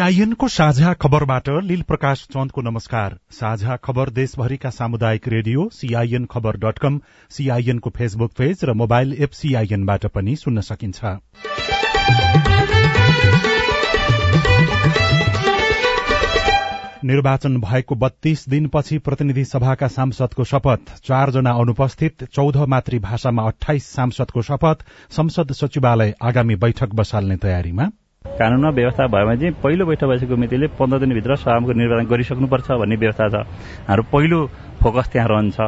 सीआईएनको साझा खबरबाट लील प्रकाश चन्दको नमस्कार। साझा खबर देशभरिका सामुदायिक रेडियो सीआईएन खबर डट कम सीआईएनको फेसबुक पेज र मोबाइल एप सीआईएनबाट पनि सुन्न सकिन्छ। निर्वाचन भएको बत्तीस दिनपछि प्रतिनिधि सभाका सांसदको शपथ। चारजना अनुपस्थित चौध मातृभाषामा अठाइस सांसदको शपथ। संसद सचिवालय आगामी बैठक बसाल्ने तयारीमा। कानूनमा व्यवस्था भएमा चाहिँ पहिलो बैठक बसेको मितिले पन्ध्र दिनभित्र सभामुख निर्वाचन गरिसक्नुपर्छ भन्ने व्यवस्था छ। हाम्रो पहिलो फोकस त्यहाँ रहन्छ।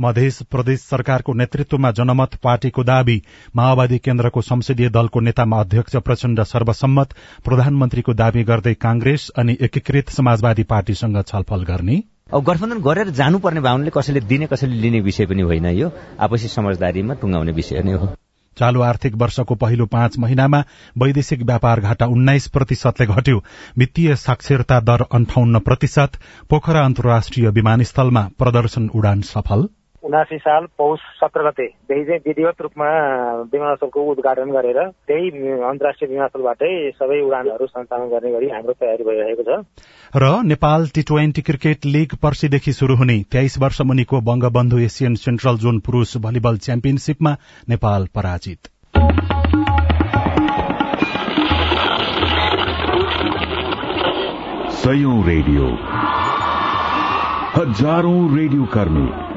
मध्य प्रदेश सरकारको नेतृत्वमा जनमत पार्टीको दावी माओवादी केन्द्रको संसदीय दलको नेतामा अध्यक्ष प्रचण्ड सर्वसम्मत प्रधानमन्त्रीको दावी गर्दै कांग्रेस अनि एकीकृत समाजवादी पार्टीसँग छलफल गर्ने। अब गठबन्धन गरेर जानुपर्ने भावनाले कसैले दिने कसैले लिने विषय पनि होइन यो। आपसी समझदारीमा टुङ्गाउने विषय नै हो। चालू आर्थिक वर्षको पहिलो पाँच महिनामा वैदेशिक व्यापार घाटा उन्नाइस प्रतिशतले घट्यो। वित्तीय साक्षरता दर अन्ठाउन्न प्रतिशत। पोखरा अन्तर्राष्ट्रिय विमानस्थलमा प्रदर्शन उडान सफल। उनासी साल पौष सत्र गतेदेखि चाहिँ विधिवत रूपमा विमानस्थलको उद्घाटन गरेर त्यही अन्तर्राष्ट्रिय विमानस्थलबाटै सबै उडानहरू सञ्चालन गर्ने गरी हाम्रो तयारी भइरहेको छ। र Nepal T twenty cricket league पर्सिदेखि शुरू हुने तेइस वर्ष मुनिको बंगबन्धु एसियन सेन्ट्रल जोन पुरूष भलिबल च्याम्पियनशीपमा नेपाल पराजित। रेडियो। हजारौं रेडियो कर्मी।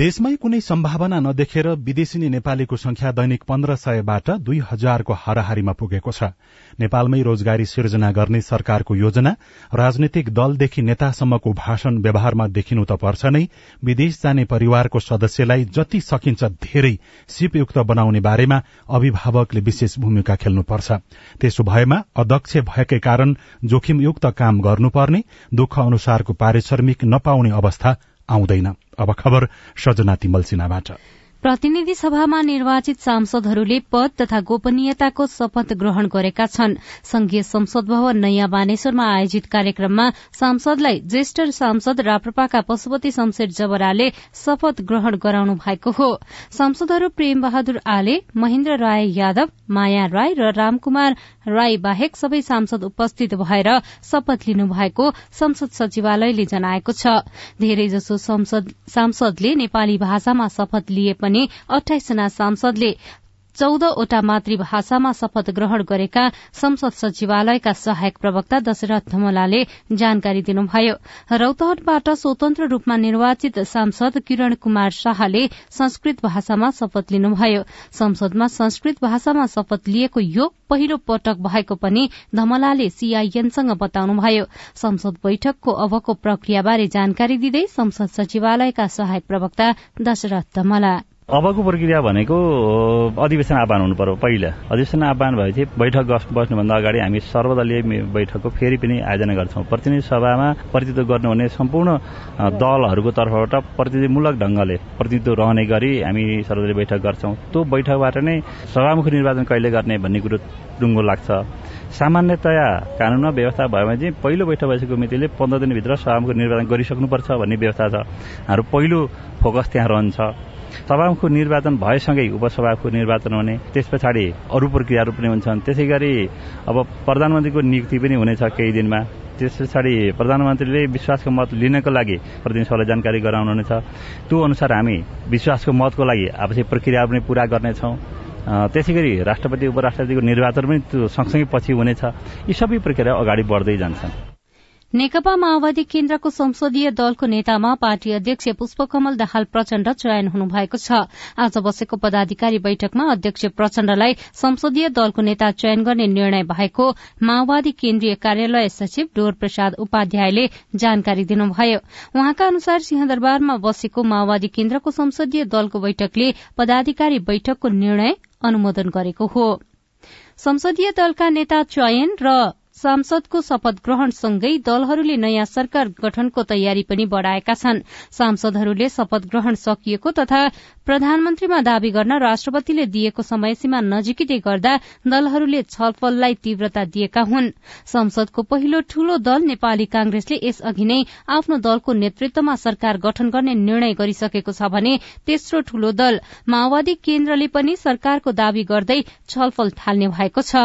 देशमै कुनै सम्भावना नदेखेर विदेशी नेपालीको संख्या दैनिक पन्ध्र सयबाट दुई हजारको हाराहारीमा पुगेको छ। नेपालमै रोजगारी सिर्जना गर्ने सरकारको योजना राजनैतिक दलदेखि नेतासम्मको भाषण व्यवहारमा देखिनु त पर्छ नै विदेश जाने परिवारको सदस्यलाई जति सकिन्छ धेरै सिपयुक्त बनाउने बारेमा अभिभावकले विशेष भूमिका खेल्नुपर्छ। त्यसो भएमा अध्यक्ष भएकै कारण जोखिमयुक्त काम गर्नुपर्ने दुःख अनुसारको पारिश्रमिक नपाउने अवस्था आउँदैन। अब खबर सजना तिमल सिन्हाबाट। प्रतिनिधि सभामा निर्वाचित सांसदहरूले पद तथा गोपनीयताको शपथ ग्रहण गरेका छन्। संघीय संसद भवन नयाँ बानेश्वरमा आयोजित कार्यक्रममा सांसदलाई ज्येष्ठ सांसद राप्रपाका पशुपति शमशेर जबराले शपथ ग्रहण गराउनु भएको हो। सांसदहरू प्रेम बहादुर आले महेन्द्र राय यादव माया राई र रामकुमार राई बाहेक सबै सांसद उपस्थित भएर शपथ लिनु भएको संसद सचिवालयले जनाएको छ। धेरैजसो सांसदले नेपाली भाषामा शपथ लिए पनि अठाइसजना सांसदले चौधवटा मातृभाषामा शपथ ग्रहण गरेका संसद सचिवालयका सहायक प्रवक्ता दशरथ धमलाले जानकारी दिनुभयो। रौतहटबाट स्वतन्त्र रूपमा निर्वाचित सांसद किरण कुमार शाहले संस्कृत भाषामा शपथ लिनुभयो। संसदमा संस्कृत भाषामा शपथ लिएको यो पहिलो पटक भएको पनि धमलाले सीआईएनसँग बताउनुभयो। संसद बैठकको अबको प्रक्रियाबारे जानकारी दिँदै संसद सचिवालयका सहायक प्रवक्ता दशरथ धमला। अबको प्रक्रिया भनेको अधिवेशन आह्वान हुनु पर्यो। पहिला अधिवेशन आह्वान भएपछि बैठक बस्नुभन्दा अगाडि हामी सर्वदलीय बैठकको फेरि पनि आयोजना गर्छौँ। प्रतिनिधि सभामा प्रतिनिधित्व गर्नुहुने सम्पूर्ण दलहरूको तर्फबाट प्रतिनिधिमूलक ढंगले प्रतिनिधित्व रहने गरी हामी सर्वदलीय बैठक गर्छौँ। त्यो बैठकबाट नै सभामुख निर्वाचन कहिले गर्ने भन्ने कुरो टुङ्गो लाग्छ। सामान्यतया कानूनमा व्यवस्था भएमा चाहिँ पहिलो बैठक बसेको मितिले पन्ध्र दिनभित्र सभामुख निर्वाचन गरिसक्नुपर्छ भन्ने व्यवस्था छ। हाम्रो पहिलो फोकस त्यहाँ रहन्छ। सभामुखको निर्वाचन भएसँगै उपसभाको निर्वाचन हुने त्यस पछाडि अरू प्रक्रियाहरू पनि हुन्छन्। त्यसै गरी अब प्रधानमन्त्रीको नियुक्ति पनि हुनेछ केही दिनमा। त्यस पछाडि प्रधानमन्त्रीले विश्वासको मत लिनको लागि प्रतिनिधि जानकारी गराउनुहुनेछ त्यो अनुसार हामी विश्वासको मतको लागि आवश्यक प्रक्रिया पनि पूरा गर्नेछौँ। त्यसै गरी राष्ट्रपति उपराष्ट्रपतिको निर्वाचन पनि त्यो सँगसँगै पछि हुनेछ। यी सबै प्रक्रिया अगाडि बढ्दै जान्छन्। नेकपा माओवादी केन्द्रको संसदीय दलको नेतामा पार्टी अध्यक्ष पुष्पकमल दाहाल प्रचण्ड चयन हुनुभएको छ। आज बसेको पदाधिकारी बैठकमा अध्यक्ष प्रचण्डलाई संसदीय दलको नेता चयन गर्ने निर्णय भएको माओवादी केन्द्रीय कार्यालय सचिव डोर प्रसाद उपाध्यायले जानकारी दिनुभयो। उहाँका अनुसार सिंहदरबारमा बसेको माओवादी केन्द्रको संसदीय दलको बैठकले पदाधिकारी बैठकको निर्णय अनुमोदन गरेको हो। संसदीय दलका नेता चयन र सांसदको शपथ ग्रहणसँगै दलहरूले नयाँ सरकार गठनको तयारी पनि बढ़ाएका छन्। सांसदहरूले शपथ ग्रहण सकिएको तथा प्रधानमन्त्रीमा दावी गर्न राष्ट्रपतिले दिएको समयसीमा नजिकै गर्दा दलहरूले छलफललाई तीव्रता दिएका हुन्। संसदको पहिलो ठूलो दल नेपाली कांग्रेसले यसअघि नै आफ्नो दलको नेतृत्वमा सरकार गठन गर्ने निर्णय गरिसकेको छ भने तेस्रो ठूलो दल माओवादी केन्द्रले पनि सरकारको दावी गर्दै छलफल थाल्ने भएको छ।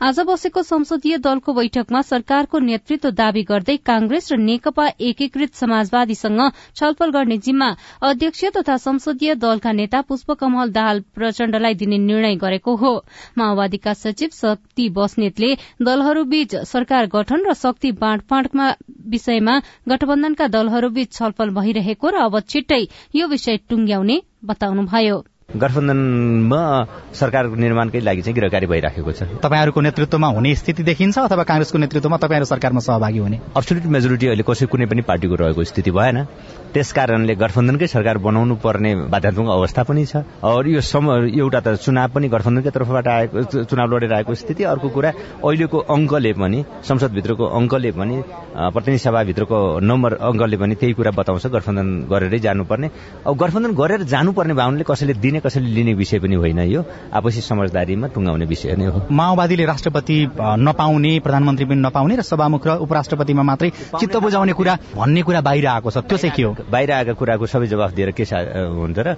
आज बसेको संसदीय दलको बैठकमा सरकारको नेतृत्व दावी गर्दै कांग्रेस र नेकपा एकीकृत समाजवादीसँग छलफल गर्ने जिम्मा अध्यक्ष तथा संसदीय दलका नेता पुष्पकमल दाहाल प्रचण्डलाई दिने निर्णय गरेको हो। माओवादीका सचिव शक्ति बस्नेतले दलहरूबीच सरकार गठन र शक्ति बाँडफाँडमा विषयमा गठबन्धनका दलहरूबीच छलफल भइरहेको र अब छिट्टै यो विषय टुंग्याउने बताउनुभयो। गठबन्धनमा सरकार निर्माणकै लागि चाहिँ गिरकारी भइराखेको छ। तपाईँहरूको नेतृत्वमा हुने स्थिति देखिन्छ अथवा कांग्रेसको नेतृत्वमा तपाईँहरू सरकारमा सहभागी हुने? अब्सोल्युट मेजोरिटी अहिले कसै कुनै पनि पार्टीको रहेको स्थिति भएन। त्यस कारणले गठबन्धनकै सरकार बनाउनु पर्ने बाध्यात्मक अवस्था पनि छ। और यो सम एउटा त चुनाव पनि गठबन्धनकै तर्फबाट आएको चुनाव लडेर आएको स्थिति। अर्को कुरा अहिलेको अङ्कले पनि संसदभित्रको अङ्कले पनि प्रतिनिधि सभाभित्रको नम्बर अङ्कले पनि त्यही कुरा बताउँछ। गठबन्धन गरेरै जानुपर्ने। अब गठबन्धन गरेर जानुपर्ने भावनाले कसैले दिने कसैले लिने विषय पनि होइन यो। आपसी समझदारीमा टुङ्गाउने विषय नै हो। माओवादीले राष्ट्रपति नपाउने प्रधानमन्त्री पनि नपाउने र सभामुख र उपराष्ट्रपतिमा मात्रै चित्त बुझाउने कुरा भन्ने कुरा बाहिर आएको छ। त्यो चाहिँ के हो? बाहिर आएका कुराको सबै जवाफ दिएर के हुन्छ र?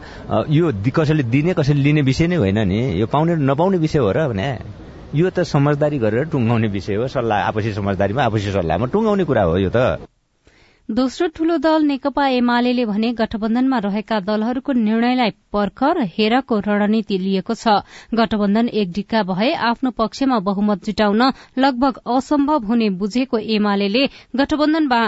यो कसैले दिने कसैले लिने विषय नै होइन नि। यो पाउने नपाउने विषय हो र भने। यो त समझदारी गरेर टुङ्गाउने विषय हो। सल्लाह आपसी समझदारीमा आपसी सल्लाहमा टुङ्गाउने कुरा हो यो त। दोस्रो ठूलो दल नेकपा एमाले भने गठबन्धनमा रहेका दलहरूको निर्णयलाई पर्ख र हेरको रणनीति लिएको छ। गठबन्धन एक डिक्का भए आफ्नो पक्षमा बहुमत जुटाउन लगभग असम्भव हुने बुझेको एमाले गठबन्धनमा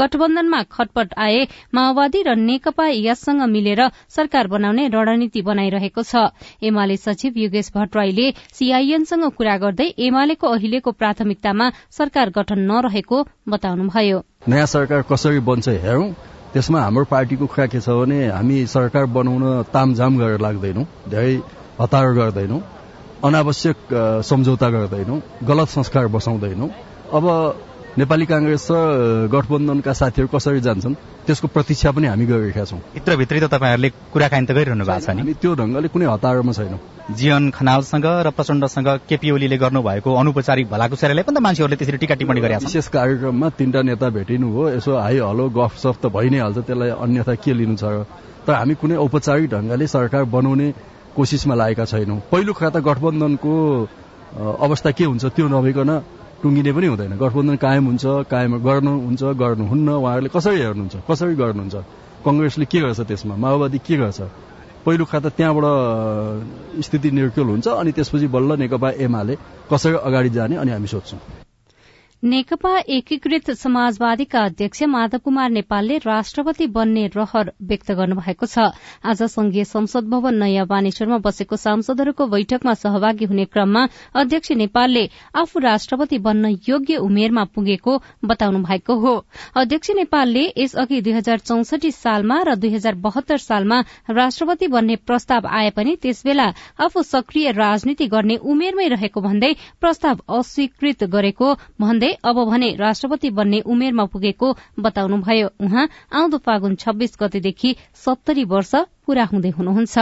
गठबन्धनमा खटपट आए माओवादी र नेकपा यससँग मिलेर सरकार बनाउने रणनीति बनाइरहेको छ। एमाले सचिव योगेश भट्टराईले सीआईएनसँग कुरा गर्दै एमालेको अहिलेको प्राथमिकतामा सरकार गठन नरहेको बताउनुभयो। नयाँ सरकार कसरी बन्छ हेरौं। त्यसमा हाम्रो पार्टीको कुरा के छ भने हामी सरकार बनाउन तामझाम गरेर लाग्दैनौ धेरै हतार गर्दैनौ अनावश्यक सम्झौता गर्दैनौ गलत संस्कार बसाउँदैनौ। अब नेपाली कांग्रेस र गठबन्धनका साथीहरू कसरी जान्छन् त्यसको प्रतीक्षा पनि हामी गरिरहेका छौँ। भित्रभित्रै त तपाईँहरूले कुराकानी त गरिरहनु भएको छ नि। त्यो ढङ्गले कुनै हतारमा छैनौँ। जीवन खनालसँग र प्रचण्डसँग केपी ओलीले गर्नुभएको अनौपचारिक भलाकुसारीलाई पनि त मान्छेहरूले त्यसरी टिका टिप्पणी गरेका विशेष कार्यक्रममा तीनटा नेता भेटिनु हो यसो हाई हलो गफ सफ त भइ नै हाल्छ त्यसलाई अन्यथा के लिनु छ तर हामी कुनै औपचारिक ढङ्गले सरकार बनाउने कोसिसमा लागेका छैनौँ। पहिलो कुरा त गठबन्धनको अवस्था के हुन्छ त्यो नभइकन टुङ्गिने पनि हुँदैन। गठबन्धन कायम हुन्छ कायम गर्नुहुन्छ गर्नुहुन्न। उहाँहरूले कसरी हेर्नुहुन्छ? कसरी गर्नुहुन्छ? कङ्ग्रेसले के गर्छ त्यसमा? माओवादी के गर्छ? पहिलो खाता त्यहाँबाट स्थिति निर्क्युल हुन्छ अनि त्यसपछि बल्ल नेकपा एमाले कसरी अगाडि जाने अनि हामी सोध्छौँ। नेकपा एकीकृत समाजवादीका अध्यक्ष माधव कुमार नेपालले राष्ट्रपति बन्ने रहर व्यक्त गर्नुभएको छ। आज संघीय संसद भवन नयाँ बानेश्वरमा बसेको सांसदहरूको बैठकमा सहभागी हुने क्रममा अध्यक्ष नेपालले आफू राष्ट्रपति बन्न योग्य उमेरमा पुगेको बताउनु भएको हो। अध्यक्ष नेपालले यसअघि दुई हजार चौसठी सालमा र दुई हजार बहत्तर सालमा राष्ट्रपति बन्ने प्रस्ताव आए पनि त्यसबेला आफू सक्रिय राजनीति गर्ने उमेरमै रहेको भन्दै प्रस्ताव अस्वीकृत गरेको भन्दै अब भने राष्ट्रपति बन्ने उमेरमा पुगेको बताउनुभयो। उहाँ आउँदो फागुन छब्बीस गतेदेखि सत्तरी वर्ष पूरा हुँदै हुनुहुन्छ।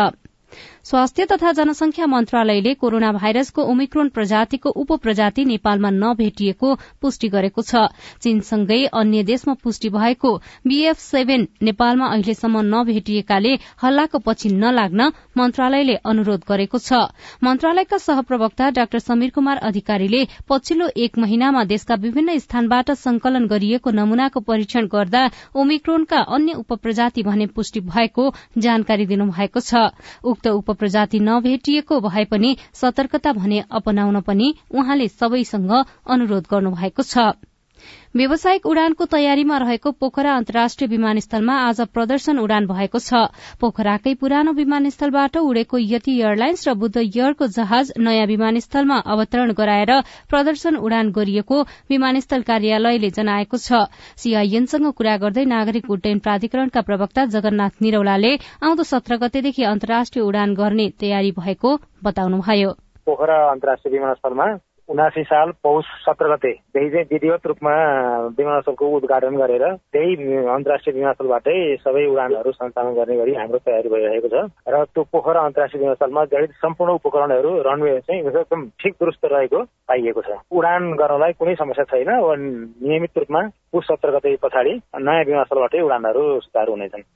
स्वास्थ्य तथा जनसंख्या मन्त्रालयले कोरोना भाइरसको ओमिक्रोन प्रजातिको उप प्रजाति नेपालमा नभेटिएको पुष्टि गरेको छ। चीनसँगै अन्य देशमा पुष्टि भएको बीएफ सेभेन नेपालमा अहिलेसम्म नभेटिएकाले हल्लाको पछि नलाग्न मन्त्रालयले अनुरोध गरेको छ। मन्त्रालयका सहप्रवक्ता डाक्टर समीर कुमार अधिकारीले पछिल्लो एक महिनामा देशका विभिन्न स्थानबाट संकलन गरिएको नमूनाको परीक्षण गर्दा ओमिक्रोनका अन्य उप प्रजाति भने पुष्टि भएको जानकारी दिनुभएको छ। उक्त उप प्रजाति नभेटिएको भए पनि सतर्कता भने अपनाउन पनि उहाँले सबैसँग अनुरोध गर्नुभएको छ। व्यावसायिक उडानको तयारीमा रहेको पोखरा अन्तर्राष्ट्रिय विमानस्थलमा आज प्रदर्शन उडान भएको छ। पोखराकै पुरानो विमानस्थलबाट उडेको यति एयरलाइन्स र बुद्ध एयरको जहाज नयाँ विमानस्थलमा अवतरण गराएर प्रदर्शन उडान गरिएको विमानस्थल कार्यालयले जनाएको छ। सीआईएनसँग कुरा गर्दै नागरिक उड्डयन प्राधिकरणका प्रवक्ता जगन्नाथ निरौलाले आउँदो सत्र गतेदेखि अन्तर्राष्ट्रिय उडान गर्ने तयारी भएको बताउनुभयो। पोखरा अन्तर्राष्ट्रिय विमानस्थलमा उनासी साल पौष सत्र गतेदेखि चाहिँ विधिवत रूपमा विमानस्थलको उद्घाटन गरेर त्यही अन्तर्राष्ट्रिय विमानस्थलबाटै सबै उडानहरू सञ्चालन गर्ने गरी हाम्रो तयारी भइरहेको छ। र त्यो पोखरा अन्तर्राष्ट्रिय विमानस्थलमा जडित सम्पूर्ण उपकरणहरू रनवे चाहिँ एकदम ठिक दुरुस्त रहेको पाइएको छ। उडान गर्नलाई कुनै समस्या छैन नियमित रूपमा पुष सत्र गते पछाडि नयाँ विमानस्थलबाटै उडानहरू सुचारू हुनेछन्।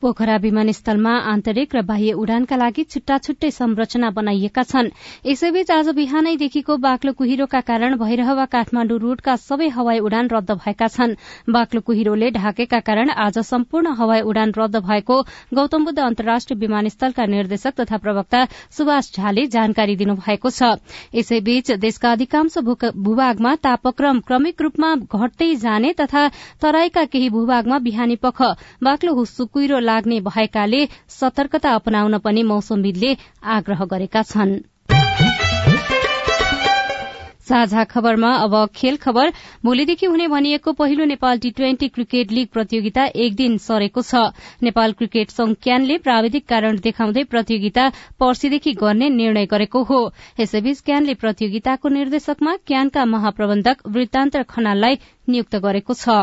पोखरा विमानस्थलमा आन्तरिक र बाह्य उडानका लागि छुट्टा छुट्टै संरचना बनाइएका छन्। यसैबीच आज बिहानैदेखिको बाक्लो कुहिरोका कारण भइरह काठमाण्डु रूटका सबै हवाई उडान रद्द भएका छन्। बाक्लो कुहिरोले ढाकेका कारण आज सम्पूर्ण हवाई उडान रद्द भएको गौतम बुद्ध अन्तर्राष्ट्रिय विमानस्थलका निर्देशक तथा प्रवक्ता सुभाष झाले जानकारी दिनुभएको छ। यसैबीच देशका अधिकांश भूभागमा तापक्रम क्रमिक रूपमा घट्दै जाने तथा तराईका केही भूभागमा बिहानी पख बाक्लो हुस्सु कुहिरो लाग्ने भएकाले सतर्कता अपनाउन पनि मौसमविदले आग्रह गरेका छन्। साझा खबरमा अब खेल खबर। भोलिदेखि हुने भनिएको पहिलो Nepal T twenty cricket league प्रतियोगिता एक दिन सरेको छ। नेपाल क्रिकेट संघ क्यानले प्राविधिक कारण देखाउँदै प्रतियोगिता पर्सीदेखि गर्ने निर्णय गरेको हो। यसैबीच क्यानले प्रतियोगिताको निर्देशकमा क्यानका महाप्रबन्धक वृत्तान्त खनाललाई नियुक्त गरेको छ।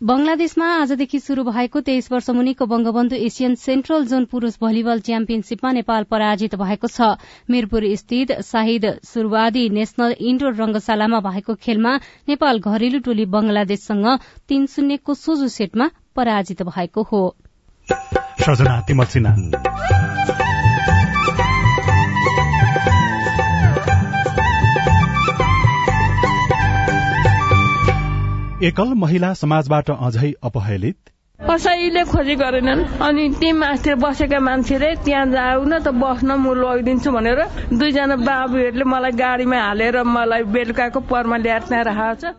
बंगलादेशमा आजदेखि शुरू भएको तेइस वर्ष मुनिको बंगबन्धु एसियन सेन्ट्रल जोन पुरूष भलिबल च्याम्पियनशीपमा नेपाल पराजित भएको छ। मिरपुर स्थित शाहिद सुरवादी नेशनल इन्डोर रंगशालामा भएको खेलमा नेपाल घरेलु टोली बंगलादेशसँग तीन शून्यको सोझो सेटमा पराजित भएको हो। एकल महिला समाजबाट अझै अपहेलित कसैले खोजी गरेनन्। अनि ती मास्टर बसेका मान्छेले त्यहाँ जाऊ न त बस्न म लगिदिन्छु भनेर दुईजना बाबुहरूले मलाई गाडीमा हालेर मलाई बेलुकाको परमा ल्याएर त्यहाँ राखेको छ।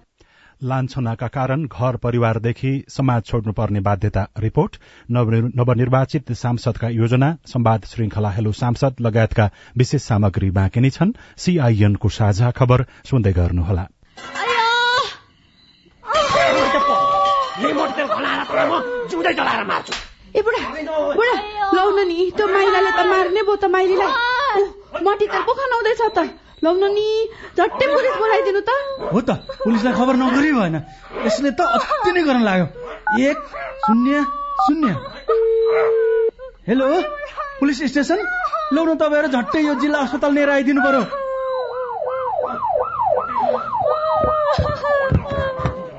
लान्छनाका कारण घर परिवारदेखि समाज छोड्नुपर्ने बाध्यता। रिपोर्ट नवनिर्वाचित सांसदका योजना संवाद श्रृंखला हेलो सांसद लगायतका विशेष सामग्री बाँकी नै छन्। सीआईएनको साझा खबर सुन्दै गर्नुहोला। रिमोट तेल खनाएर तर म जिउँदै जलाएर मार्छु। ए बुढा बुढा लौन नि त्यो माइलाले त मार्ने भयो त माइलीलाई। मटी तेल पो खनाउँदैछ त। लौन नि झट्टै पुलिस बोलाइदिनु त। हो त पुलिसलाई खबर नगरी भएन। यसले त अति नै गर्न लाग्यो। एक शून्य शून्य। Hello police station? लौन तपाईँहरू झट्टै यो जिल्ला अस्पताल लिएर आइदिनु पर्यो।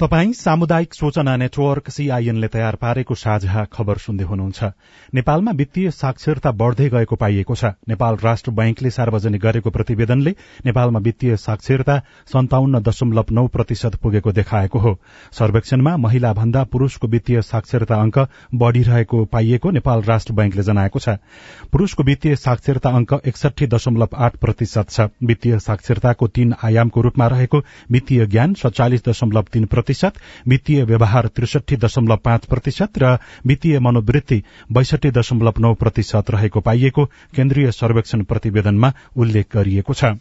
तपाई सामुदायिक सूचना नेटवर्क सीआईएनले तयार पारेको साझा खबर सुन्दै हुनुहुन्छ। नेपालमा वित्तीय साक्षरता बढ़दै गएको पाइएको छ। नेपाल राष्ट्र बैंकले सार्वजनिक गरेको प्रतिवेदनले नेपालमा वित्तीय साक्षरता सन्ताउन्न दशमलव नौ प्रतिशत पुगेको देखाएको हो। सर्वेक्षणमा महिला भन्दा पुरूषको वित्तीय साक्षरता अंक बढ़िरहेको पाइएको नेपाल राष्ट्र बैंकले जनाएको छ। पुरूषको वित्तीय साक्षरता अंक एकसठी दशमलव आठ प्रतिशत छ। वित्तीय साक्षरताको तीन आयामको रूपमा रहेको वित्तीय ज्ञान सत्तालिस दशमलव तीन प्रतिशत वित्तीय व्यवहार त्रिसठी दशमलव पाँच प्रतिशत र वित्तीय मनोवृत्ति बैसठी दशमलव नौ प्रतिशत रहेको पाइएको केन्द्रीय सर्वेक्षण प्रतिवेदनमा उल्लेख गरिएको छ।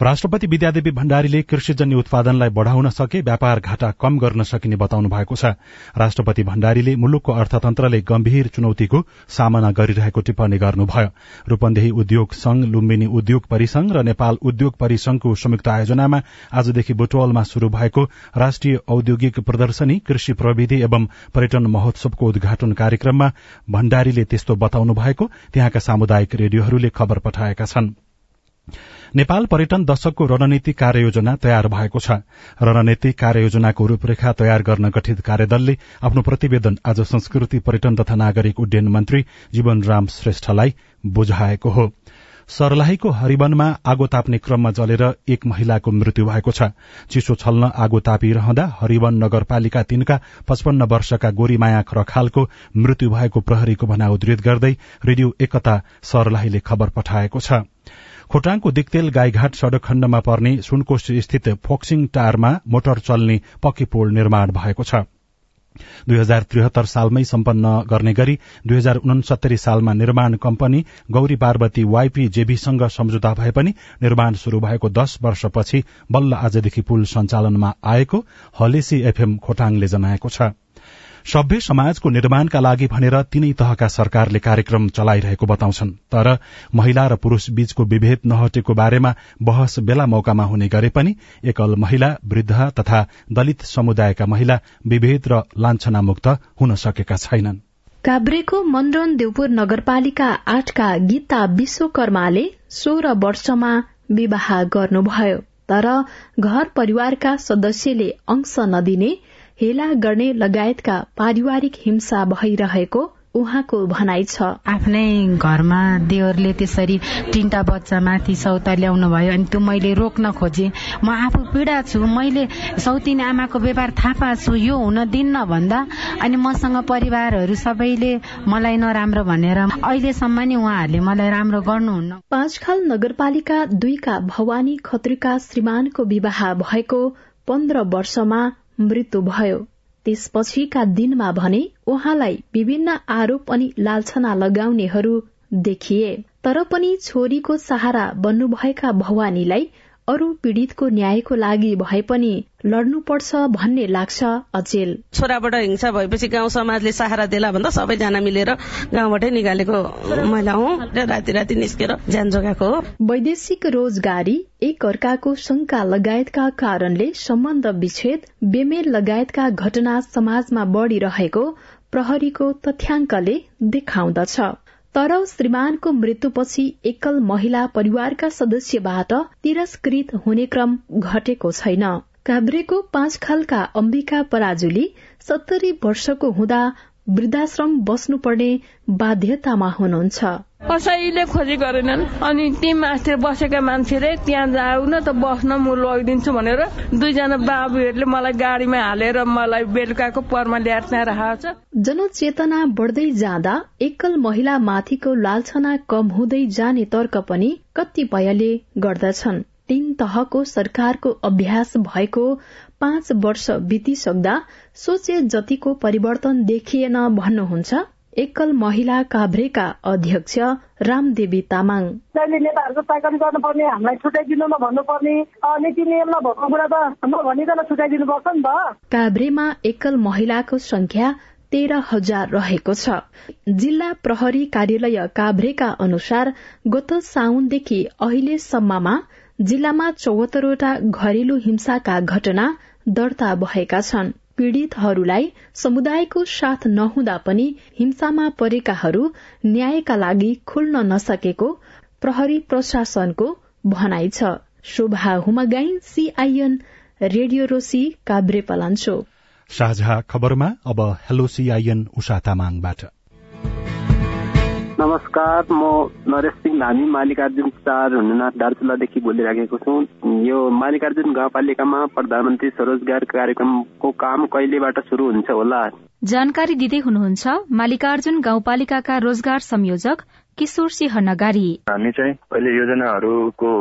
राष्ट्रपति विद्यादेवी भण्डारीले कृषिजन्य उत्पादनलाई बढ़ाउन सके व्यापार घाटा कम गर्न सकिने बताउनु भएको छ। राष्ट्रपति भण्डारीले मुलुकको अर्थतन्त्रले गम्भीर चुनौतीको सामना गरिरहेको टिप्पणी गर्नुभयो। रूपन्देही उद्योग संघ लुम्बिनी उद्योग परिसंघ र नेपाल उद्योग परिसंघको संयुक्त आयोजनामा आजदेखि बुटवलमा शुरू भएको राष्ट्रिय औद्योगिक प्रदर्शनी कृषि प्रविधि एवं पर्यटन महोत्सवको उद्घाटन कार्यक्रममा भण्डारीले त्यस्तो बताउनु भएको त्यहाँका सामुदायिक रेडियोहरूले खबर पठाएका छन्। नेपाल पर्यटन दशकको रणनीति कार्ययोजना तयार भएको छ। रणनीति कार्ययोजनाको रूपरेखा तयार गर्न गठित कार्यदलले आफ्नो प्रतिवेदन आज संस्कृति पर्यटन तथा नागरिक उड्डयन मन्त्री जीवन राम श्रेष्ठलाई बुझाएको हो। सर्लाहीको हरिवनमा आगो ताप्ने क्रममा जलेर एक महिलाको मृत्यु भएको छ। चिसो छल्न आगो तापिरहँदा हरिवन नगरपालिका तीनका पचपन्न वर्षका गोरीमाया रखालको मृत्यु भएको प्रहरीको भना उद्धृत गर्दै रेडियो एकता सर्लाहीले खबर पठाएको छ। खोटाङको दिक्तेल गाईघाट सड़क खण्डमा पर्ने सुनकोश स्थित फोक्सिङ टारमा मोटर चल्ने पक्की पोल निर्माण भएको छ। दुई हजार त्रिहत्तर सालमै सम्पन्न गर्ने गरी दुई हजार उनसत्तरी सालमा निर्माण कम्पनी गौरी पार्वती वाईपी जेभीसँग सम्झौता भए पनि निर्माण शुरू भएको दश वर्षपछि बल्ल आजदेखि पुल सञ्चालनमा आएको हलेसी एफएम खोटाङले जनाएको छ। सभ्य समाजको निर्माणका लागि भनेर तीनै तहका सरकारले कार्यक्रम चलाइरहेको बताउँछन्। तर महिला र पुरूष बीचको विभेद नहटेको बारेमा बहस बेला मौकामा हुने गरे पनि एकल महिला वृद्ध तथा दलित समुदायका महिला विभेद र लान्छनामुक्त हुन सकेका छैनन्। काभ्रेको मन्डन देवपुर नगरपालिका आठका गीता विश्वकर्माले सोह्र वर्षमा विवाह गर्नुभयो। तर घर परिवारका सदस्यले अंश नदिने हेला गर्ने लगायतका पारिवारिक हिंसा भइरहेको उहाँको भनाइ छ। आफ्नै घरमा देवरले त्यसरी तिनटा बच्चा माथि सौता ल्याउनु भयो अनि त्यो मैले रोक्न खोजेँ। म आफू पीडा छु मैले सौतिनी आमाको व्यवहार थाहा पाएको छु यो हुन दिन्न भन्दा अनि मसँग परिवारहरू सबैले मलाई नराम्रो भनेर अहिलेसम्म नि उहाँहरूले मलाई राम्रो गर्नुहुन्न। पाँचखाल नगरपालिका दुईका भवानी खत्रीका श्रीमानको विवाह भएको पन्ध्र वर्षमा मृत्यु भयो। त्यसपछिका दिनमा भने उहाँलाई विभिन्न आरोप अनि लालछना लगाउनेहरू देखिए। तर पनि छोरीको सहारा बन्नुभएका भवानीलाई अरू पीड़ितको न्यायको लागि भए पनि लड्नुपर्छ भन्ने लाग्छ अचेल। छोराबाट हिंसा भएपछि गाउँ समाजले सहारा देला भन्दा सबैजना मिलेर गाउँबाटै निकालेको महिला हुँ राति राति निस्केर ज्यान जोगाएको हो। वैदेशिक रोजगारी एक अर्काको शंका लगायतका कारणले सम्बन्ध विच्छेद बेमेल लगायतका घटना समाजमा बढ़िरहेको प्रहरीको तथ्याङ्कले देखाउँदछ। तर श्रीमानको मृत्युपछि एकल महिला परिवारका सदस्यबाट तिरस्कृत हुने क्रम घटेको छैन। काभ्रेको पाँच खालका अम्बिका पराजुली सत्तरी वर्षको हुँदा वृद्धाश्रम बस्नुपर्ने बाध्यतामा हुनुहुन्छ। कसैले खोजी गरेनन्। अनि ती माथि बसेका मान्छेले त्यहाँ जाऊ न त बस्न म लगिदिन्छु भनेर दुईजना बाबुहरूले मलाई गाडीमा हालेर मलाई बेलुकाको परमा ल्याएर त्यहाँ राखेको छ। जनचेतना बढ्दै जाँदा एकल महिला माथिको लालछना कम हुँदै जाने तर्क पनि कतिपयले गर्दछन्। तीन तहको सरकारको अभ्यास भएको पाँच वर्ष बितिसक्दा सोचे जतिको परिवर्तन देखिएन भन्नुहुन्छ एकल महिला काभ्रेका अध्यक्ष रामदेवी तामाङ। नेताहरूको ताकन गर्नुपर्ने हामीलाई छुट्याइदिनुमा भन्नुपर्ने नीति नियममा भएको कुरा त नभनिकन छुट्याइदिनुपर्छ नि त। काभ्रेमा एकल महिलाको संख्या तेह्र हजार रहेको छ। जिल्ला प्रहरी कार्यालय काभ्रेका अनुसार गत साउनदेखि अहिलेसम्ममा जिल्लामा चौहत्तरवटा घरेलु हिंसाका घटना दर्ता भएका छन्। पीड़ितहरूलाई समुदायको साथ नहुँदा पनि हिंसामा परेकाहरू न्यायका लागि खुल्न नसकेको प्रहरी प्रशासनको भनाइ छ। Shobha Humagai CIN radio Rosy Kavre साझा खबरमा अब हेलो सीआईएन नमस्कार म नरेश सिंह धामी मालिकार्जुन चार हुनुनाथ दार्चुलादेखि बोलिराखेको छु। यो मालिकार्जुन गाउँपालिकामा प्रधानमन्त्री स्वरोजगार कार्यक्रमको काम कहिलेबाट शुरू हुन्छ होला? जानकारी दिँदै हुनुहुन्छ मालिकार्जुन गाउँपालिकाका रोजगार संयोजक किशोर सिंह नगारी। हामी चाहिँ अहिले योजनाहरूको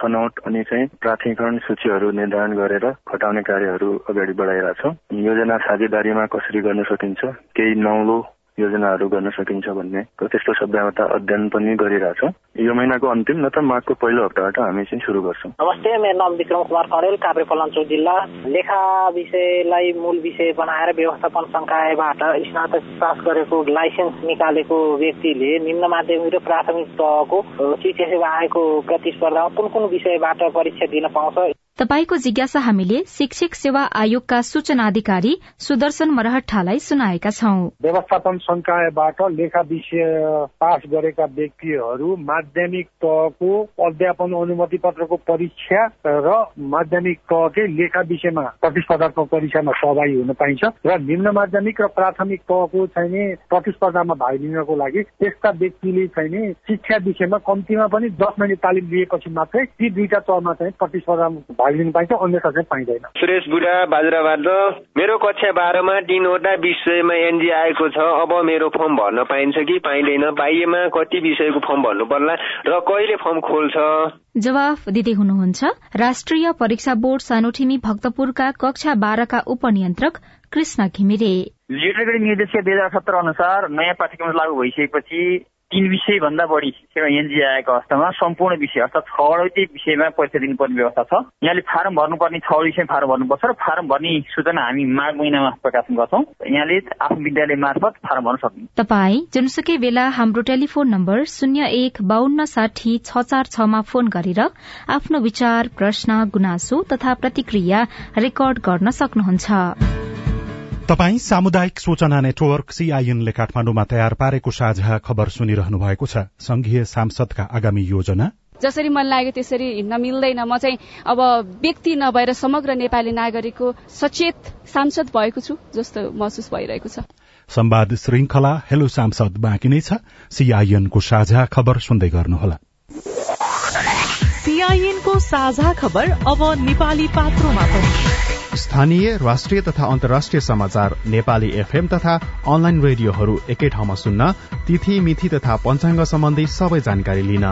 छनौट अनि चाहिँ प्राथमिकरण सूचीहरू निर्धारण गरेर खटाउने कार्यहरू अगाडि बढाइरहेछौँ। योजना साझेदारीमा कसरी गर्न सकिन्छ केही नौलो योजनाहरू गर्न सकिन्छ भन्ने त्यस्तो शब्दमा अध्ययन पनि गरिरहेछौँ। यो महिनाको अन्तिम न त माघको पहिलो हप्ताबाट हामी चाहिँ सुरु गर्छौँ। नमस्ते मेरो नाम विक्रम कुमार कडेल काभ्रे पलाञ्चोक जिल्ला। लेखा विषयलाई मूल विषय बनाएर व्यवस्थापन संकायबाट स्नातक पास गरेको लाइसेन्स निकालेको व्यक्तिले निम्न माध्यमिक र प्राथमिक तहको शिक्षा सेवा आयोगको प्रतिस्पर्धामा कुन कुन विषयबाट परीक्षा दिन पाउँछ? तपाईँको जिज्ञासा हामीले शिक्षक सेवा आयोगका सूचना अधिकारी सुदर्शन मरहट्टालाई सुनाएका छौं। व्यवस्थापन संकायबाट लेखा विषय पास गरेका व्यक्तिहरू माध्यमिक तहको अध्यापन अनुमति पत्रको परीक्षा र माध्यमिक तहकै लेखा विषयमा प्रतिस्पर्धात्मक परीक्षामा सहभागी हुन पाइन्छ र निम्न माध्यमिक र प्राथमिक तहको चाहिँ प्रतिस्पर्धामा भाग लिनको लागि त्यस्ता व्यक्तिले चाहिँ शिक्षा विषयमा कम्तीमा पनि दस महिना तालिम लिएपछि मात्रै ती दुईटा तहमा चाहिँ प्रतिस्पर्धा भाग लिनु पाइन्छ अन्यथा चाहिँ पाइँदैन। सुरेश बुढा बाजुराबाट मेरो कक्षा बाह्रमा तिनवटा विषयमा एनजी आएको छ अब मेरो फर्म भर्न पाइन्छ कि पाइँदैन? पाइएमा कति विषयको फर्म भर्नु पर्ला? र कहिले फर्म खोल्छ? जवाफ दिँदै हुनुहुन्छ राष्ट्रिय परीक्षा बोर्ड सानोठिमी भक्तपुरका कक्षा बाह्रका उपनियन्त्रक कृष्ण घिमिरे। लिटरेरी निर्देशिका दुई हजार सत्र अनुसार नयाँ पाठ्यक्रम लागू भइसकेपछि तीन विषय भन्दा बढी सेवा एनजी आएको अवस्थामा सम्पूर्ण विषय अर्थात् छवटै विषयमा परीक्षा दिनुपर्ने व्यवस्था छ। यहाँले फारम भर्नुपर्ने छ विषय फारम भर्नुपर्छ र फारम भर्ने सूचना हामी माघ महिनामा प्रकाशन गर्छौं। यहाँले आफ्नो विद्यालय मार्फत फारम भर्न सक्नुहुन्छ। तपाई जुनसुकै बेला हाम्रो टेलिफोन नम्बर शून्य एक बान्न साठी छ चार छमा फोन गरेर आफ्नो विचार प्रश्न गुनासो तथा प्रतिक्रिया रेकर्ड गर्न सक्नुहुन्छ। तपाई सामुदायिक सूचना नेटवर्क सीआईएनले काठमाण्डुमा तयार पारेको साझा खबर सुनिरहनु भएको छ। संघीय सांसदका आगामी योजना? जसरी मन लाग्यो त्यसरी हिँड्न मिल्दैन म चाहिँ अब व्यक्ति नभएर समग्र नेपाली नागरिकको सचेत सांसद भएको छु जस्तो महसुस भइरहेको छ। संवाद श्रृंखला हेलो सांसद बाँकी नै छ। सीआईएनको साझा खबर सुन्दै गर्नुहोला। सीआईएनको साझा खबर अब नेपाली पात्रोमा पनि। स्थानीय राष्ट्रिय तथा अन्तर्राष्ट्रिय समाचार नेपाली एफएम तथा अनलाइन रेडियोहरू एकै ठाउँमा सुन्न तिथि मिथि तथा पञ्चाङ्ग सम्बन्धी सबै जानकारी लिन।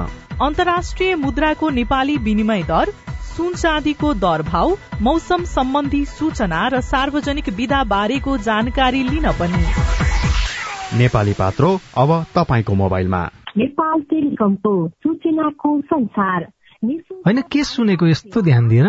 अन्तर्राष्ट्रिय मुद्राको नेपाली विनिमय दर सुन चाँदीको दर भाव मौसम सम्बन्धी सूचना र सार्वजनिक विधा बारेको जानकारी लिन पनि। नेपाली पात्रो अब तपाईँको मोबाइलमा। नेपाल टेलिकमको सूचनाको संसार। होइन के सुनेको यस्तो ध्यान दिएर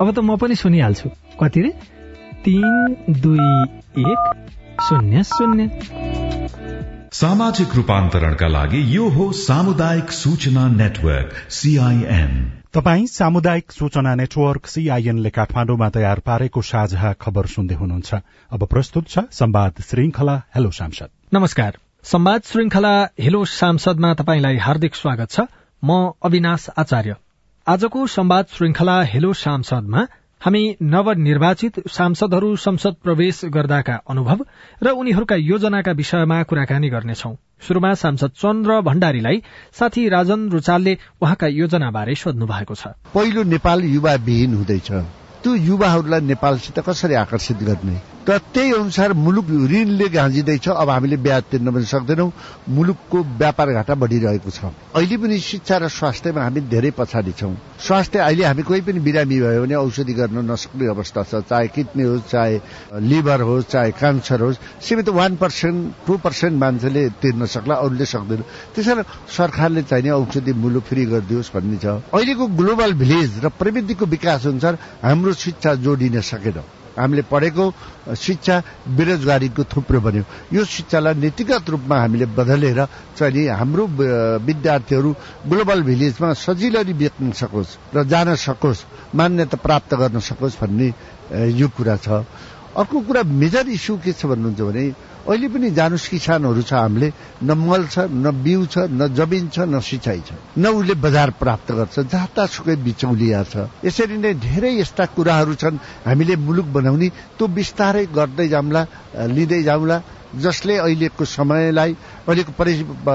अब त म पनि सुनिहाल्छु। कति रे? तिन दुई एक शून्य शून्य। सामाजिक रूपान्तरणका लागि यो हो सामुदायिक सूचना नेटवर्क सीआईएन तपाई सामुदायिक सूचना नेटवर्क सीआईएनले काठमाण्डुमा तयार पारेको साझा खबर सुन्दै हुनुहुन्छ। अब प्रस्तुत छ संवाद श्रृंखला हेलो सांसद। नमस्कार। संवाद श्रृंखला हेलो सांसदमा तपाईँलाई हार्दिक स्वागत छ। म अविनाश आचार्य। आजको संवाद श्रृंखला हेलो सांसदमा हामी नवनिर्वाचित सांसदहरू संसद प्रवेश गर्दाका अनुभव र उनीहरूका योजनाका विषयमा कुराकानी गर्नेछौ। शुरूमा सांसद चन्द्र भण्डारीलाई साथी राजन रुचालले उहाँका योजनाबारे सोध्नु भएको छ। पहिलो नेपाल युवा विहीन हुँदैछ। त्यो युवाहरूलाई नेपालसित कसरी आकर्षित गर्ने? त त्यही अनुसार मुलुक ऋणले गाँजिँदैछ। अब हामीले ब्याज तिर्न पनि सक्दैनौँ। मुलुकको व्यापार घाटा बढिरहेको छ। अहिले पनि शिक्षा र स्वास्थ्यमा हामी धेरै पछाडि छौँ। स्वास्थ्य अहिले हामी कोही पनि बिरामी भयो भने औषधि गर्न नसक्ने अवस्था छ। चाहे किडनी होस् चाहे लिभर होस् चाहे क्यान्सर होस् सीमित वान पर्सेन्ट टू पर्सेन्ट मान्छेले तिर्न सक्ला अरूले सक्दैन। त्यसैले सरकारले चाहिने औषधि मुलुक फ्री गरिदियोस् भन्ने छ। अहिलेको ग्लोबल भिलेज र प्रविधिको विकास अनुसार हाम्रो शिक्षा जोडिन सकेन। हामीले पढेको शिक्षा बेरोजगारीको थुप्रो बन्यो। यो शिक्षालाई नीतिगत रूपमा हामीले बदलेर चाहिँ हाम्रो विद्यार्थीहरू ग्लोबल भिलेजमा सजिलै बेच्न सकोस् र जान सकोस् मान्यता प्राप्त गर्न सकोस् भन्ने यो कुरा छ। अर्को कुरा मेजर इस्यु के छ भन्नुहुन्छ भने अहिले पनि जानुस् किसानहरू छ हामीले न मल छ न बिउ छ न जमिन छ न सिँचाइ छ। न उसले बजार प्राप्त गर्छ जतासुकै बिचौलिया छ। यसरी नै धेरै यस्ता कुराहरू छन् हामीले मुलुक बनाउने त्यो बिस्तारै गर्दै जाउँला लिँदै जाउँला जसले अहिलेको समयलाई अहिलेको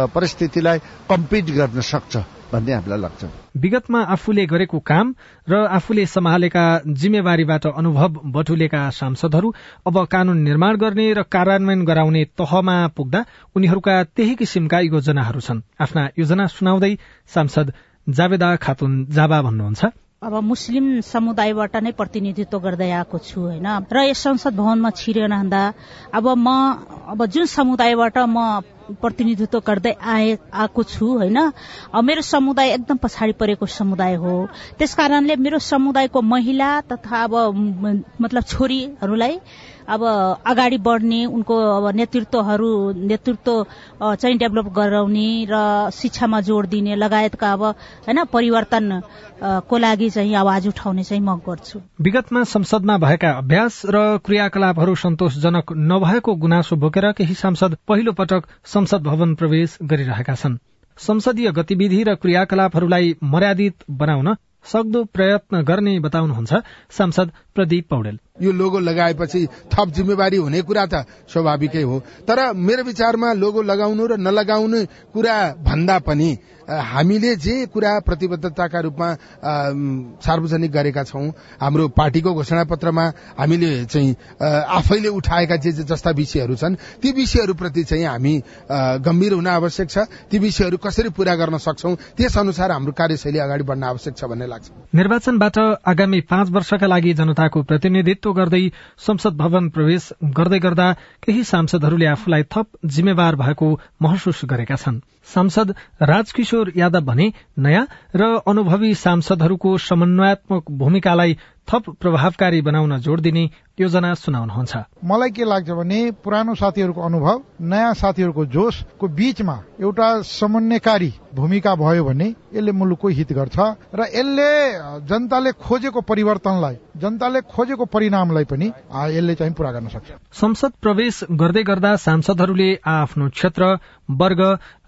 परिस्थितिलाई कम्पिट गर्न सक्छ। भन्ने हामीलाई लाग्छ। विगतमा आफूले गरेको काम र आफूले सम्हालेका जिम्मेवारीबाट अनुभव बटुलेका सांसदहरू अब कानून निर्माण गर्ने र कार्यान्वयन गराउने तहमा पुग्दा उनीहरूका त्यही किसिमका योजनाहरू छन्। आफ्ना योजना सुनाउँदै सांसद जावेदा खातुन जाबा भन्नुहुन्छ। अब मुस्लिम समुदायबाट नै प्रतिनिधित्व गर्दै आएको छु होइन? र यस संसद भवनमा छिरहँदा अब म अब जुन समुदायबाट म प्रतिनिधित्व गर्दै आए आएको छु होइन? मेरो समुदाय एकदम पछाडि परेको समुदाय हो। त्यस कारणले मेरो समुदायको महिला तथा अब मतलब छोरीहरूलाई अब अगाडि बढ्ने उनको अब नेतृत्वहरू नेतृत्व चाहिँ डेभलप गराउने र शिक्षामा जोड़ दिने लगायतका अब होइन परिवर्तन को लागि चाहिँ आवाज उठाउने चाहिँ म गर्छु। विगतमा संसदमा भएका अभ्यास र क्रियाकलापहरू सन्तोषजनक नभएको गुनासो बोकेर केही सांसद पहिलो पटक संसद भवन प्रवेश गरिरहेका छन्। संसदीय गतिविधि र क्रियाकलापहरूलाई मर्यादित बनाउन सक्दो प्रयत्न गर्ने बताउनुहुन्छ सांसद प्रदीप पौडेल। यो लोगो लगाएपछि थप जिम्मेवारी हुने कुरा त स्वाभाविकै हो। तर मेरो विचारमा लोगो लगाउनु र नलगाउनु कुरा भन्दा पनि हामीले जे कुरा प्रतिबद्धताका रूपमा सार्वजनिक गरेका छौं हाम्रो पार्टीको घोषणा पत्रमा हामीले चाहिँ आफैले उठाएका जे जस्ता विषयहरू छन् ती विषयहरूप्रति चाहिँ हामी गम्भीर हुन आवश्यक छ। ती विषयहरू कसरी पूरा गर्न सक्छौ त्यस अनुसार हाम्रो कार्यशैली अगाडि बढ्न आवश्यक छ भन्ने लाग्छ। निर्वाचनबाट आगामी पाँच वर्षका लागि जनताको प्रतिनिधित्व गर्दै संसद भवन प्रवेश गर्दै गर्दा केही सांसदहरूले आफूलाई थप जिम्मेवार भएको महसुस गरेका छन्। सांसद राजकिशोर यादव भने नयाँ र अनुभवी सांसदहरूको समन्वयात्मक भूमिकालाई थप प्रभावकारी बनाउन जोड़ दिने योजना सुनाउनुहुन्छ। मलाई के लाग्छ भने पुरानो साथीहरूको अनुभव नयाँ साथीहरूको जोशको बीचमा एउटा समन्वयकारी भूमिका भयो भने यसले मुलुकको हित गर्छ र यसले जनताले खोजेको परिवर्तनलाई जनताले खोजेको परिणामलाई पनि यसले चाहिँ पूरा गर्न सक्छ। संसद प्रवेश गर्दै गर्दा सांसदहरूले आफ्नो क्षेत्र वर्ग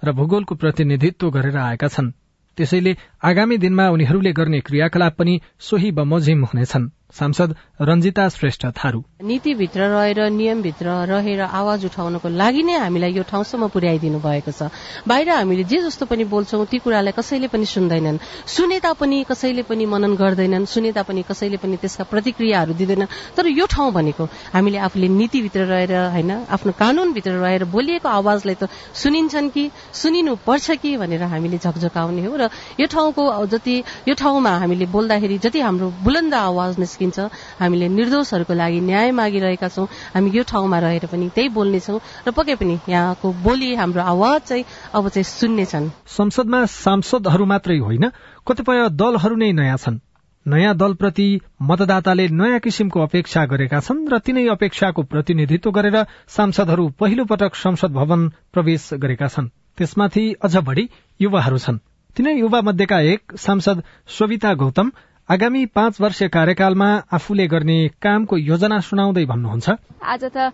र भूगोलको प्रतिनिधित्व गरेर आएका छन्। त्यसैले आगामी दिनमा उनीहरूले गर्ने क्रियाकलाप पनि सोही बमोजिम हुनेछन्। सांसद रञ्जिता श्रेष्ठ थारू। नीतिभित्र रहेर नियमभित्र रहेर आवाज उठाउनको लागि नै हामीलाई यो ठाउँसम्म पुर्याइदिनु भएको छ। बाहिर हामीले जे जस्तो पनि बोल्छौं ती कुरालाई कसैले पनि सुन्दैनन्। सुने तापनि कसैले पनि मनन गर्दैनन् सुने तापनि कसैले पनि त्यसका प्रतिक्रियाहरू दिँदैनन्। तर यो ठाउँ भनेको हामीले आफूले नीतिभित्र रहेर होइन आफ्नो कानूनभित्र रहेर बोलिएको आवाजलाई त सुनिन्छन् कि सुनिनु पर्छ कि भनेर हामीले झकझकाउने हो र यो ठाउँको जति यो ठाउँमा हामीले बोल्दाखेरि जति हाम्रो बुलन्द आवाज निस्कि सकिन्छ हामीले निर्दोषहरूको लागि न्याय मागिरहेका छौं। हामी यो ठाउँमा रहेर पनि त्यही बोल्नेछौँ र पक्कै पनि यहाँको बोली हाम्रो आवाज चाहिँ अब चाहिँ सुन्नेछन् संसदमा सांसदहरू मात्रै होइन कतिपय दलहरू नै नयाँ छन्। नयाँ दलप्रति मतदाताले नयाँ किसिमको अपेक्षा गरेका छन् र तिनै अपेक्षाको प्रतिनिधित्व गरेर सांसदहरू पहिलो पटक संसद भवन प्रवेश गरेका छन्। त्यसमाथि अझ बढ़ी युवाहरू छन्। तिनै युवा मध्येका एक सांसद सोभिता गौतम आगामी पाँच वर्ष कार्यकालमा आफूले गर्ने कामको योजना सुनाउँदै भन्नुहुन्छ। आज त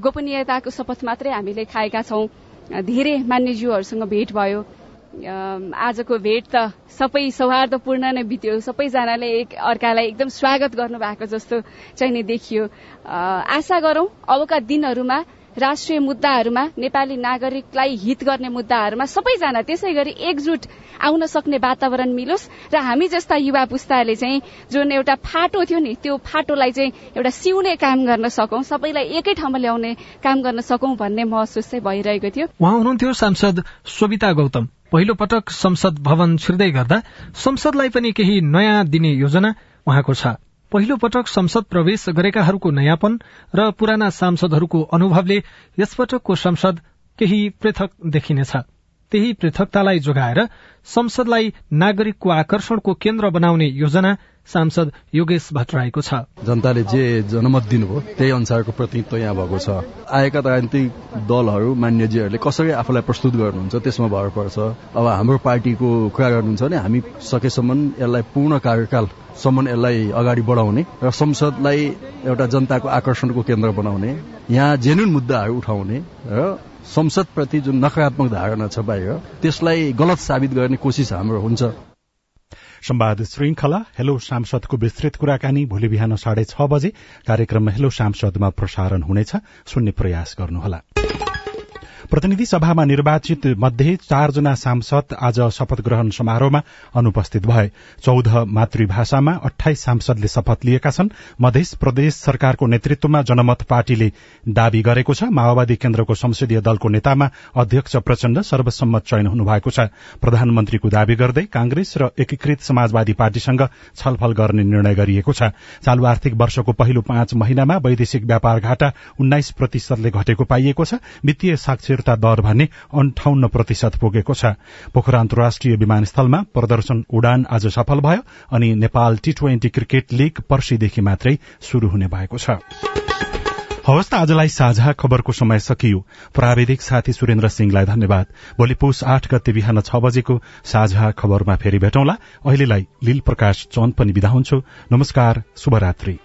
गोपनीयताको शपथ मात्रै हामीले खाएका छौं। धेरै मान्यज्यूहरूसँग भेट भयो। आजको भेट त सबै सौहार्दपूर्ण नै बित्यो। सबैजनाले एक अर्कालाई एकदम स्वागत गर्नु भएको जस्तो चाहिँ नै देखियो। आशा गरौं अबका दिनहरूमा राष्ट्रिय मुद्दाहरूमा नेपाली नागरिकलाई हित गर्ने मुद्दाहरूमा सबैजना त्यसै गरी एकजुट आउन सक्ने वातावरण मिलोस् र हामी जस्ता युवा पुस्ताले चाहिँ जुन एउटा फाटो थियो नि त्यो फाटोलाई चाहिँ एउटा सिउने काम गर्न सकौं सबैलाई एकै ठाउँमा ल्याउने काम गर्न सकौं भन्ने महसुस चाहिँ भइरहेको थियो। उहाँ हुनुहुन्थ्यो सांसद सोभिता गौतम। पहिलो पटक संसद भवन छिर्दै गर्दा संसदलाई पनि केही नयाँ दिने योजना उहाँको छ। पहिलो पटक संसद प्रवेश गरेकाहरूको नयाँपन र पुराना सांसदहरूको अनुभवले यसपटकको संसद केही पृथक देखिनेछ। त्यही पृथकतालाई जोगाएर संसदलाई नागरिकको आकर्षणको केन्द्र बनाउने योजना सांसद योगेश भट्टराईको छ। जनताले जे जनमत दिनुभयो त्यही अनुसारको प्रतिनिधित्व यहाँ भएको छ। आएका राजनीतिक दलहरू मान्यजीहरूले कसरी आफूलाई प्रस्तुत गर्नुहुन्छ त्यसमा भर पर्छ। अब हाम्रो पार्टीको कुरा गर्नुहुन्छ भने हामी सकेसम्म यसलाई पूर्ण कार्यकालसम्म यसलाई अगाडि बढाउने र संसदलाई एउटा जनताको आकर्षणको केन्द्र बनाउने यहाँ जेन्युन मुद्दाहरू उठाउने र संसदप्रति जुन नकारात्मक धारणा छ बाहिर त्यसलाई गलत साबित गर्ने कोसिस हाम्रो हुन्छ। संवाद श्रृंखला हेलो सांसदको विस्तृत कुराकानी भोलि बिहान साढे छ बजे। कार्यक्रम हेलो सांसदमा प्रसारण हुनेछ। सुन्ने प्रयास गर्नुहोला। प्रतिनिधि सभामा निर्वाचित मध्ये चारजना सांसद आज शपथ ग्रहण समारोहमा अनुपस्थित भए। चौध मातृभाषामा अठाइस सांसदले शपथ लिएका छन्। मध्य प्रदेश सरकारको नेतृत्वमा जनमत पार्टीले दावी गरेको छ। माओवादी केन्द्रको संसदीय दलको नेतामा अध्यक्ष प्रचण्ड सर्वसम्मत चयन हुनुभएको छ। प्रधानमन्त्रीको दावी गर्दै कांग्रेस र एकीकृत समाजवादी पार्टीसँग छलफल गर्ने निर्णय गरिएको छ। चालू आर्थिक वर्षको पहिलो पाँच महिनामा वैदेशिक व्यापार घाटा उन्नाइस प्रतिशतले घटेको पाइएको छ। वित्तीय साक्षरता दर भने अन्ठाउन्न प्रतिशत पुगेको छ। पोखरा अन्तर्राष्ट्रिय विमानस्थलमा प्रदर्शन उडान आज सफल भयो अनि Nepal T twenty cricket league पर्सीदेखि मात्रै शुरू हुने भएको छ। हवस् त आजलाई साझा खबरको समय सकियो। प्राविधिक साथी सुरेन्द्र सिंहलाई धन्यवाद। भोलि पुस आठ गते बिहान छ बजेको साझा खबरमा फेरि भेटौँला। अहिलेलाई लील प्रकाश पनि विदा हुन्छु। नमस्कार शुभरात्री।